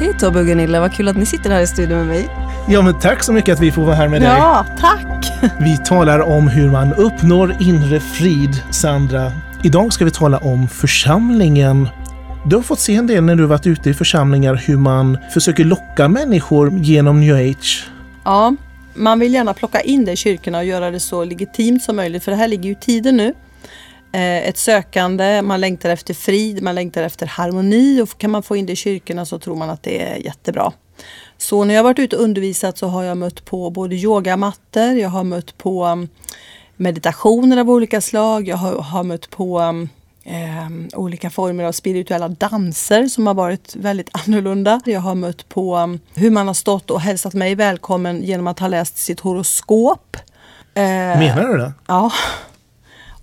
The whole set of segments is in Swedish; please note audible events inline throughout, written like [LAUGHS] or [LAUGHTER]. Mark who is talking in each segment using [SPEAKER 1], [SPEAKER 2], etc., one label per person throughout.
[SPEAKER 1] Hej Tobbe och Gunilla, vad kul att ni sitter här i studion med mig.
[SPEAKER 2] Ja, men tack så mycket att vi får vara här med dig.
[SPEAKER 1] Ja, tack! [LAUGHS]
[SPEAKER 2] Vi talar om hur man uppnår inre frid, Sandra. Idag ska vi tala om församlingen. Du har fått se en del när du varit ute i församlingar hur man försöker locka människor genom new age.
[SPEAKER 3] Ja, man vill gärna plocka in det i kyrkorna och göra det så legitimt som möjligt för det här ligger ju i tiden nu. Eh, ett sökande, man längtar efter frid, man längtar efter harmoni och kan man få in det i kyrkorna så tror man att det är jättebra. Så när jag varit ute och undervisat så har jag mött på både yogamattor, jag har mött på um, meditationer av olika slag, jag har, har mött på eh, olika former av spirituella danser som har varit väldigt [LAUGHS] annorlunda. Jag har mött på um, hur man har stått och hälsat mig välkommen genom att ha läst sitt horoskop.
[SPEAKER 2] Eh, Menar du det?
[SPEAKER 3] Ja.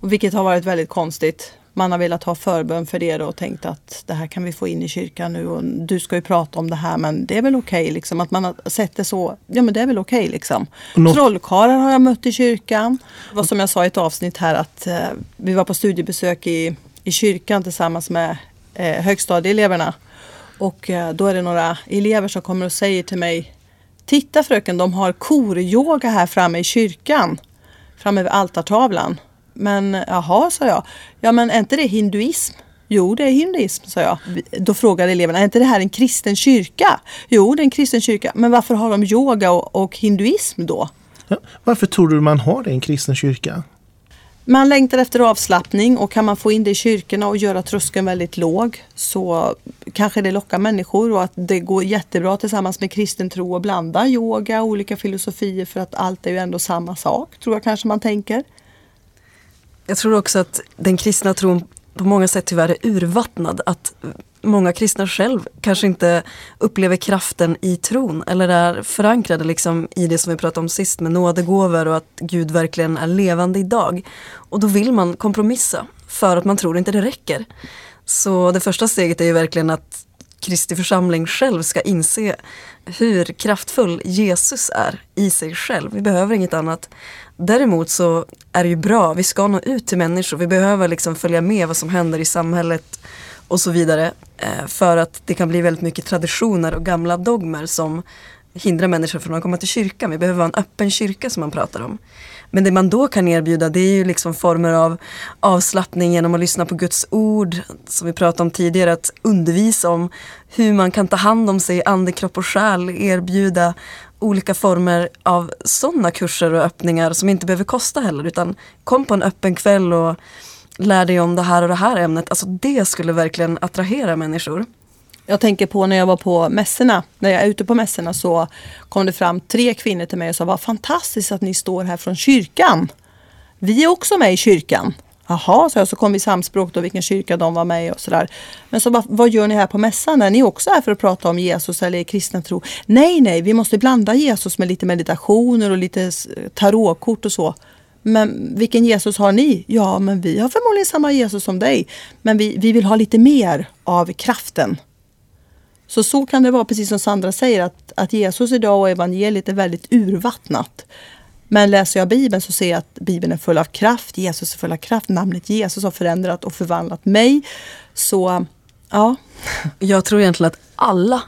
[SPEAKER 3] Och vilket har varit väldigt konstigt. Man har velat ha förbön för det och tänkt att det här kan vi få in i kyrkan nu och du ska ju prata om det här men det är väl okej okay, liksom. Att man har sett det så, ja men det är väl okej okay, liksom. Något... Trollkarlar har jag mött i kyrkan. Det var som jag sa i ett avsnitt här att eh, vi var på studiebesök i, i kyrkan tillsammans med eh, högstadieeleverna. Och eh, då är det några elever som kommer och säger till mig Titta fröken, de har koryoga här framme i kyrkan. Framme vid altartavlan. Men jaha, sa jag. Ja men är inte det hinduism? Jo, det är hinduism, sa jag. Då frågade eleverna, är inte det här en kristen kyrka? Jo, det är en kristen kyrka. Men varför har de yoga och, och hinduism då?
[SPEAKER 2] Ja, varför tror du man har det i en kristen kyrka?
[SPEAKER 3] Man längtar efter avslappning och kan man få in det i kyrkorna och göra tröskeln väldigt låg så kanske det lockar människor och att det går jättebra tillsammans med kristen tro att blanda yoga och olika filosofier för att allt är ju ändå samma sak, tror jag kanske man tänker.
[SPEAKER 1] Jag tror också att den kristna tron på många sätt tyvärr är urvattnad. Att många kristna själv kanske inte upplever kraften i tron eller är förankrade liksom i det som vi pratade om sist med nådegåvor och att Gud verkligen är levande idag. Och då vill man kompromissa för att man tror inte det räcker. Så det första steget är ju verkligen att Kristi församling själv ska inse hur kraftfull Jesus är i sig själv. Vi behöver inget annat. Däremot så är det ju bra, vi ska nå ut till människor, vi behöver liksom följa med vad som händer i samhället och så vidare. Eh, för att det kan bli väldigt mycket traditioner och gamla dogmer som hindrar människor från att komma till kyrkan. Vi behöver ha en öppen kyrka som man pratar om. Men det man då kan erbjuda det är ju liksom former av avslappning genom att lyssna på Guds ord, som vi pratade om tidigare, att undervisa om hur man kan ta hand om sig, ande, kropp och själ, erbjuda olika former av sådana kurser och öppningar som inte behöver kosta heller utan kom på en öppen kväll och lär dig om det här och det här ämnet. Alltså det skulle verkligen attrahera människor.
[SPEAKER 3] Jag tänker på när jag var på mässorna, när jag är ute på mässorna så kom det fram tre kvinnor till mig och sa vad fantastiskt att ni står här från kyrkan. Vi är också med i kyrkan. Jaha, så, jag, så kom vi samspråk då vilken kyrka de var med i och sådär. Men så vad gör ni här på mässan? Är ni också här för att prata om Jesus eller kristen tro? Nej, nej, vi måste blanda Jesus med lite meditationer och lite tarotkort och så. Men vilken Jesus har ni? Ja, men vi har förmodligen samma Jesus som dig. Men vi, vi vill ha lite mer av kraften. Så så kan det vara, precis som Sandra säger, att, att Jesus idag och evangeliet är väldigt urvattnat. Men läser jag Bibeln så ser jag att Bibeln är full av kraft. Jesus är full av kraft. Namnet Jesus har förändrat och förvandlat mig. Så ja.
[SPEAKER 1] Jag tror egentligen att alla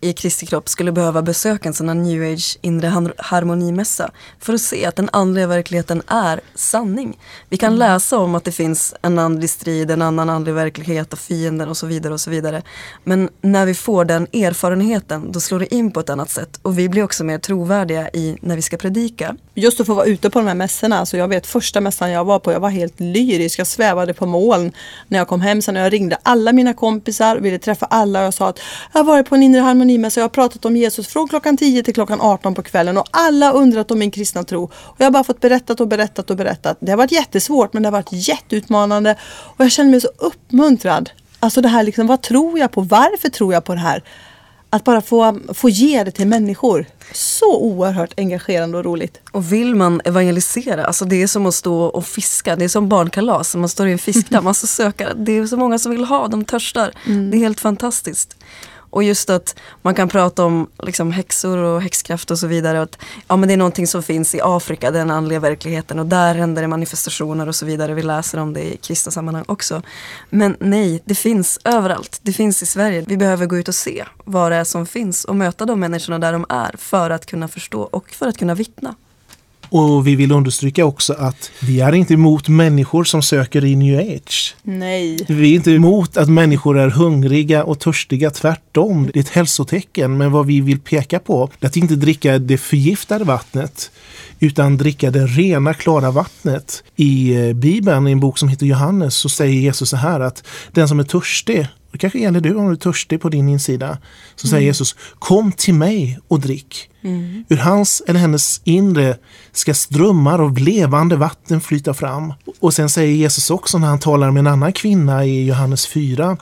[SPEAKER 1] i Kristi kropp skulle behöva besöka en sån här new age inre harmonimässa för att se att den andliga verkligheten är sanning. Vi kan mm. läsa om att det finns en andlig strid, en annan andlig verklighet och fienden och så vidare och så vidare. Men när vi får den erfarenheten då slår det in på ett annat sätt och vi blir också mer trovärdiga i när vi ska predika.
[SPEAKER 3] Just att få vara ute på de här mässorna, alltså jag vet första mässan jag var på, jag var helt lyrisk, jag svävade på moln när jag kom hem. Sen när jag ringde alla mina kompisar, ville träffa alla och jag sa att jag har varit på en inre harmonimässa. Jag har pratat om Jesus från klockan 10 till klockan 18 på kvällen och alla undrat om min kristna tro. Och jag har bara fått berättat och berättat och berättat. Det har varit jättesvårt men det har varit jätteutmanande och jag känner mig så uppmuntrad. Alltså det här liksom, vad tror jag på? Varför tror jag på det här? Att bara få, få ge det till människor. Så oerhört engagerande och roligt.
[SPEAKER 1] Och vill man evangelisera, alltså det är som att stå och fiska. Det är som barnkalas, man står i en fiskdamm, [LAUGHS] man ska söka. Det är så många som vill ha, de törstar.
[SPEAKER 3] Mm.
[SPEAKER 1] Det är helt fantastiskt. Och just att man kan prata om liksom, häxor och häxkraft och så vidare. Och att, ja, men det är någonting som finns i Afrika, den andliga verkligheten. Och där händer det manifestationer och så vidare. Vi läser om det i kristna sammanhang också. Men nej, det finns överallt. Det finns i Sverige. Vi behöver gå ut och se vad det är som finns och möta de människorna där de är för att kunna förstå och för att kunna vittna.
[SPEAKER 2] Och vi vill understryka också att vi är inte emot människor som söker i new age.
[SPEAKER 3] Nej.
[SPEAKER 2] Vi är inte emot att människor är hungriga och törstiga, tvärtom. Det är ett hälsotecken. Men vad vi vill peka på är att inte dricka det förgiftade vattnet utan dricka det rena, klara vattnet. I eh, Bibeln, i en bok som heter Johannes, så säger Jesus så här att den som är törstig, det kanske gäller du om du är törstig på din insida, så säger Jesus kom till mig och drick. Ur hans eller hennes inre ska strömmar av levande vatten flyta fram. Och sen säger Jesus också när han talar med en annan kvinna i Johannes 4,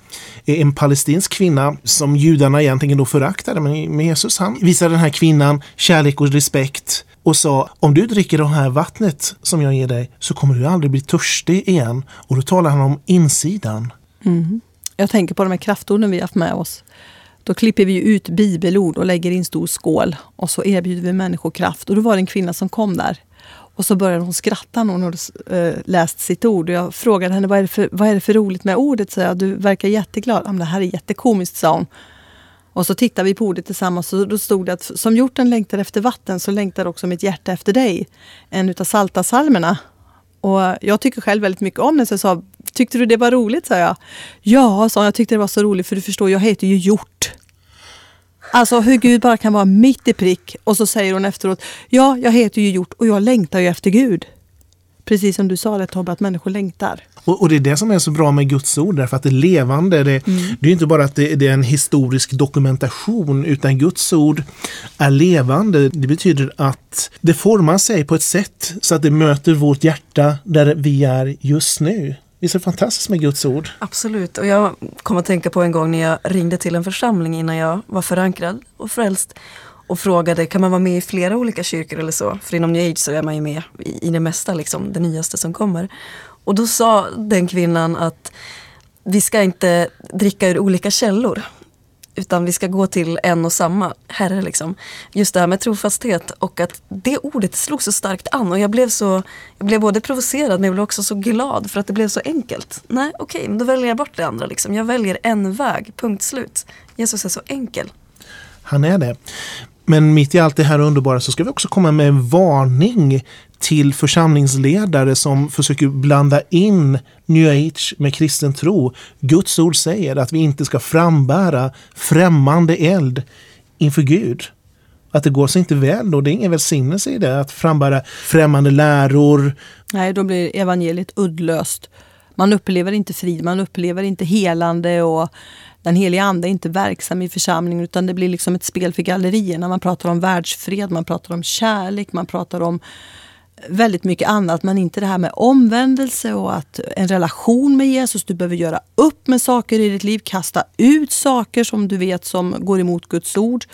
[SPEAKER 2] en palestinsk kvinna som judarna egentligen då föraktade, men Jesus han visar den här kvinnan kärlek och respekt och sa om du dricker det här vattnet som jag ger dig så kommer du aldrig bli törstig igen. Och då talar han om insidan.
[SPEAKER 3] Jag tänker på de här kraftorden vi har haft med oss. Då klipper vi ut bibelord och lägger i en stor skål och så erbjuder vi människor kraft. Och då var det en kvinna som kom där. Och så började hon skratta när hon hade eh, läst sitt ord. Och jag frågade henne vad är, det för, vad är det för roligt med ordet? Så jag, du verkar jätteglad. Ja, men det här är jättekomiskt, sa hon. Och så tittade vi på ordet tillsammans och då stod det att som hjorten längtar efter vatten så längtar också mitt hjärta efter dig. En utav salta salmerna. Och jag tycker själv väldigt mycket om den så jag sa, tyckte du det var roligt? sa jag. Ja, sa jag tyckte det var så roligt för du förstår, jag heter ju hjort. Alltså hur Gud bara kan vara mitt i prick och så säger hon efteråt, ja, jag heter ju hjort och jag längtar ju efter Gud. Precis som du sa det Tobbe, att människor längtar.
[SPEAKER 2] Och, och det är det som är så bra med Guds ord, därför att det är levande. Det, det är inte bara att det, det är en historisk dokumentation, utan Guds ord är levande. Det betyder att det formar sig på ett sätt så att det möter vårt hjärta där vi är just nu. Visst är det fantastiskt med Guds ord?
[SPEAKER 1] Absolut. Och jag kom att tänka på en gång när jag ringde till en församling innan jag var förankrad och frälst och frågade kan man vara med i flera olika kyrkor eller så? För inom new age så är man ju med i, i det mesta, liksom, det nyaste som kommer. Och då sa den kvinnan att vi ska inte dricka ur olika källor. Utan vi ska gå till en och samma herre. Liksom. Just det här med trofasthet och att det ordet slog så starkt an. Och jag blev, så, jag blev både provocerad men jag blev också så glad för att det blev så enkelt. Nej, okej, okay, men då väljer jag bort det andra. Liksom. Jag väljer en väg, punkt slut. Jesus är så enkel.
[SPEAKER 2] Han är det. Men mitt i allt det här underbara så ska vi också komma med en varning till församlingsledare som försöker blanda in new age med kristen tro. Guds ord säger att vi inte ska frambära främmande eld inför Gud. Att det går sig inte väl då, det är ingen välsignelse i det, att frambära främmande läror.
[SPEAKER 3] Nej, då blir evangeliet uddlöst. Man upplever inte frid, man upplever inte helande och den heliga ande är inte verksam i församlingen utan det blir liksom ett spel för gallerierna. Man pratar om världsfred, man pratar om kärlek, man pratar om väldigt mycket annat men inte det här med omvändelse och att en relation med Jesus. Du behöver göra upp med saker i ditt liv, kasta ut saker som du vet som går emot Guds ord.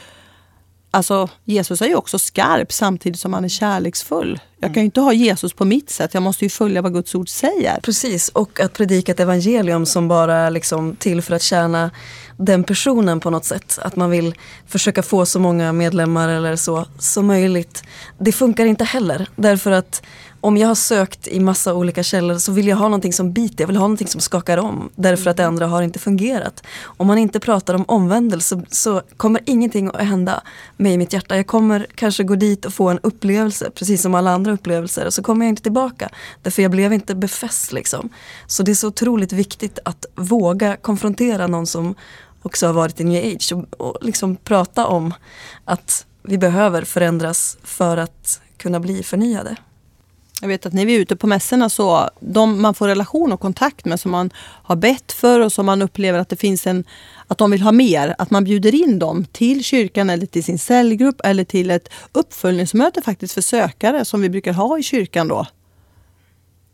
[SPEAKER 3] Alltså Jesus är ju också skarp samtidigt som han är kärleksfull. Jag kan ju inte ha Jesus på mitt sätt, jag måste ju följa vad Guds ord säger.
[SPEAKER 1] Precis, och att predika ett evangelium som bara är liksom till för att tjäna den personen på något sätt. Att man vill försöka få så många medlemmar eller så som möjligt. Det funkar inte heller, därför att om jag har sökt i massa olika källor så vill jag ha någonting som biter, jag vill ha någonting som skakar om. Därför att det andra har inte fungerat. Om man inte pratar om omvändelse så kommer ingenting att hända mig i mitt hjärta. Jag kommer kanske gå dit och få en upplevelse, precis som alla andra upplevelser. Och så kommer jag inte tillbaka. Därför jag blev inte befäst liksom. Så det är så otroligt viktigt att våga konfrontera någon som också har varit i new age och, och liksom prata om att vi behöver förändras för att kunna bli förnyade.
[SPEAKER 3] Jag vet att när vi är ute på mässorna så de man får relation och kontakt med som man har bett för och som man upplever att det finns en att de vill ha mer, att man bjuder in dem till kyrkan eller till sin cellgrupp eller till ett uppföljningsmöte faktiskt för sökare som vi brukar ha i kyrkan då.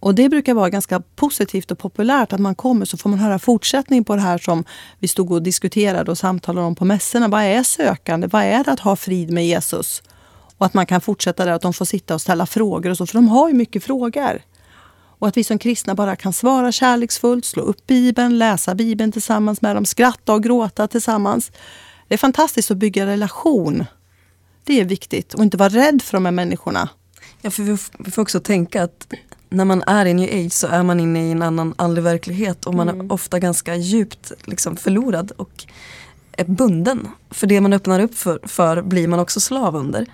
[SPEAKER 3] Och det brukar vara ganska positivt och populärt att man kommer så får man höra fortsättning på det här som vi stod och diskuterade och samtalade om på mässorna. Vad är sökande? Vad är det att ha frid med Jesus? Och att man kan fortsätta där, att de får sitta och ställa frågor och så, för de har ju mycket frågor. Och att vi som kristna bara kan svara kärleksfullt, slå upp Bibeln, läsa Bibeln tillsammans med dem, skratta och gråta tillsammans. Det är fantastiskt att bygga relation. Det är viktigt och inte vara rädd för de här människorna.
[SPEAKER 1] Ja, för vi får också tänka att när man är i new age så är man inne i en annan andlig verklighet och man mm. är ofta ganska djupt liksom, förlorad och är bunden. För det man öppnar upp för, för blir man också slav under.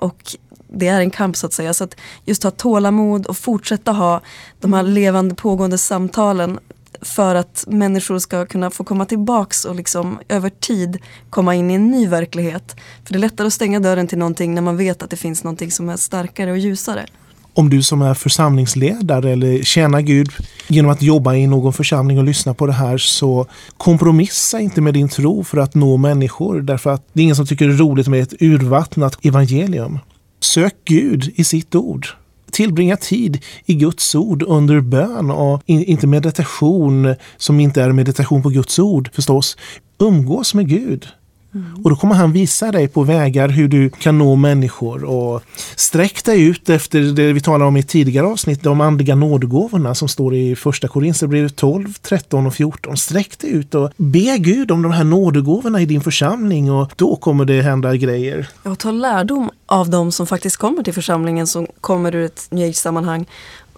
[SPEAKER 1] Och det är en kamp så att säga. Så att just ha tålamod och fortsätta ha de här levande pågående samtalen för att människor ska kunna få komma tillbaks och liksom över tid komma in i en ny verklighet. För det är lättare att stänga dörren till någonting när man vet att det finns någonting som är starkare och ljusare.
[SPEAKER 2] Om du som är församlingsledare eller tjänar Gud genom att jobba i någon församling och lyssna på det här så kompromissa inte med din tro för att nå människor därför att det är ingen som tycker det är roligt med ett urvattnat evangelium. Sök Gud i sitt ord. Tillbringa tid i Guds ord under bön och inte meditation som inte är meditation på Guds ord förstås. Umgås med Gud. Mm. Och då kommer han visa dig på vägar hur du kan nå människor och sträck dig ut efter det vi talade om i tidigare avsnitt, de andliga nådegåvorna som står i första Korinthierbrevet 12, 13 och 14. Sträck dig ut och be Gud om de här nådegåvorna i din församling och då kommer det hända grejer.
[SPEAKER 1] Och ta lärdom av de som faktiskt kommer till församlingen som kommer ur ett new sammanhang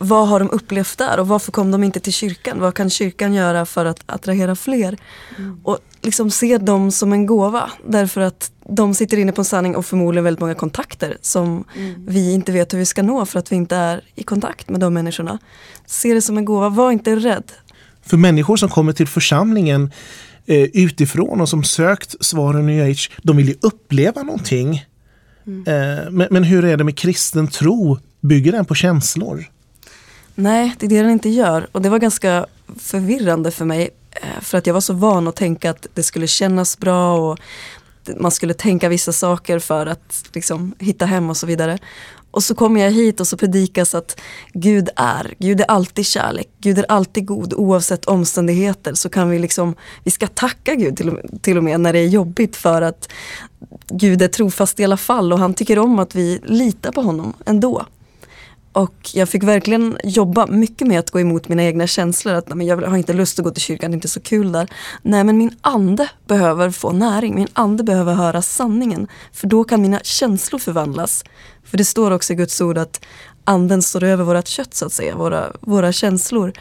[SPEAKER 1] vad har de upplevt där och varför kom de inte till kyrkan? Vad kan kyrkan göra för att attrahera fler? Mm. Och liksom se dem som en gåva därför att de sitter inne på en sanning och förmodligen väldigt många kontakter som mm. vi inte vet hur vi ska nå för att vi inte är i kontakt med de människorna. Se det som en gåva, var inte rädd.
[SPEAKER 2] För människor som kommer till församlingen eh, utifrån och som sökt svaren i age, de vill ju uppleva någonting. Mm. Eh, men, men hur är det med kristen tro? Bygger den på känslor?
[SPEAKER 1] Nej, det är det den inte gör. Och det var ganska förvirrande för mig. Eh, för att jag var så van att tänka att det skulle kännas bra och man skulle tänka vissa saker för att liksom, hitta hem och så vidare. Och så kommer jag hit och så predikas att Gud är, Gud är alltid kärlek, Gud är alltid god oavsett omständigheter. Så kan vi liksom, vi ska tacka Gud till, till och med när det är jobbigt för att Gud är trofast i alla fall och han tycker om att vi litar på honom ändå. Och jag fick verkligen jobba mycket med att gå emot mina egna känslor. Att men jag har inte lust att gå till kyrkan, det är inte så kul där. Nej men min ande behöver få näring, min ande behöver höra sanningen. För då kan mina känslor förvandlas. För det står också i Guds ord att anden står över vårt kött så att säga, våra, våra känslor.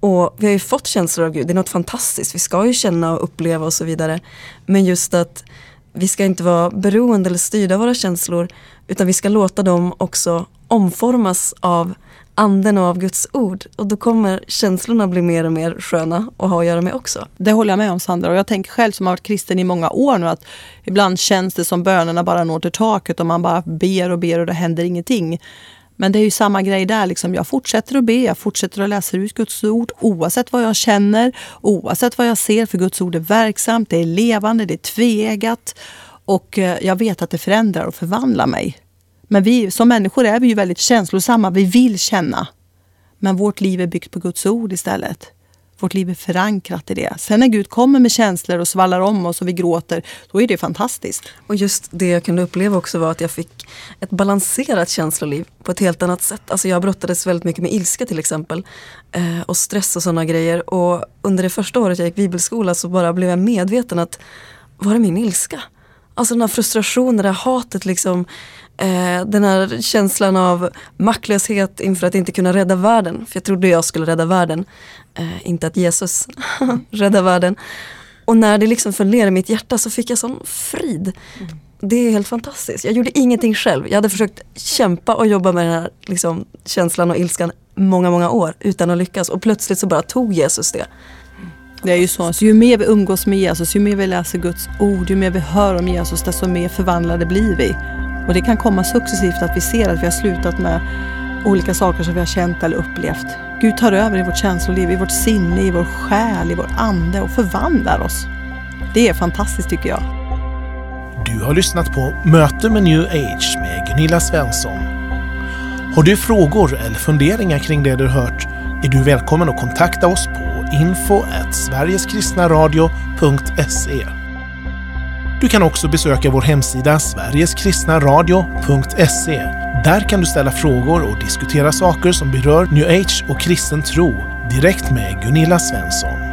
[SPEAKER 1] Och vi har ju fått känslor av Gud, det är något fantastiskt. Vi ska ju känna och uppleva och så vidare. Men just att vi ska inte vara beroende eller styrda av våra känslor utan vi ska låta dem också omformas av anden och av Guds ord. Och då kommer känslorna bli mer och mer sköna att ha att göra med också.
[SPEAKER 3] Det håller jag med om Sandra och jag tänker själv som har varit kristen i många år nu att ibland känns det som bönerna bara når till taket och man bara ber och ber och det händer ingenting. Men det är ju samma grej där. Liksom. Jag fortsätter att be, jag fortsätter att läsa ut Guds ord oavsett vad jag känner, oavsett vad jag ser. För Guds ord är verksamt, det är levande, det är tveeggat. Och eh, jag vet att det förändrar och förvandlar mig. Men vi som människor är vi ju väldigt känslosamma. Vi vill känna. Men vårt liv är byggt på Guds ord istället. Vårt liv är förankrat i det. Sen när Gud kommer med känslor och svallar om oss och vi gråter, då är det fantastiskt.
[SPEAKER 1] Och just det jag kunde uppleva också var att jag fick ett balanserat känsloliv på ett helt annat sätt. Alltså jag brottades väldigt mycket med ilska till exempel. Eh, och stress och sådana grejer. Och under det första året jag gick bibelskola så bara blev jag medveten att var är min ilska? Alltså den här frustrationen, det här hatet liksom. Eh, den här känslan av maktlöshet inför att inte kunna rädda världen. För jag trodde jag skulle rädda världen. Eh, inte att Jesus [LAUGHS] räddar världen. Och när det liksom föll ner i mitt hjärta så fick jag sån frid. Mm. Det är helt fantastiskt. Jag gjorde ingenting själv. Jag hade försökt kämpa och jobba med den här liksom, känslan och ilskan många, många år utan att lyckas. Och plötsligt så bara tog Jesus det.
[SPEAKER 3] Det är ju så. så ju mer vi umgås med Jesus, ju mer vi läser Guds ord, ju mer vi hör om Jesus, desto mer förvandlade blir vi. Och det kan komma successivt att vi ser att vi har slutat med olika saker som vi har känt eller upplevt. Gud tar över i vårt känsloliv, i vårt sinne, i vår själ, i vår ande och förvandlar oss. Det är fantastiskt tycker jag.
[SPEAKER 2] Du har lyssnat på Möte med New Age med Gunilla Svensson. Har du frågor eller funderingar kring det du hört är du välkommen att kontakta oss på info sverigeskristnaradio.se. Du kan också besöka vår hemsida sverigeskristnaradio.se. Där kan du ställa frågor och diskutera saker som berör new age och kristen tro direkt med Gunilla Svensson.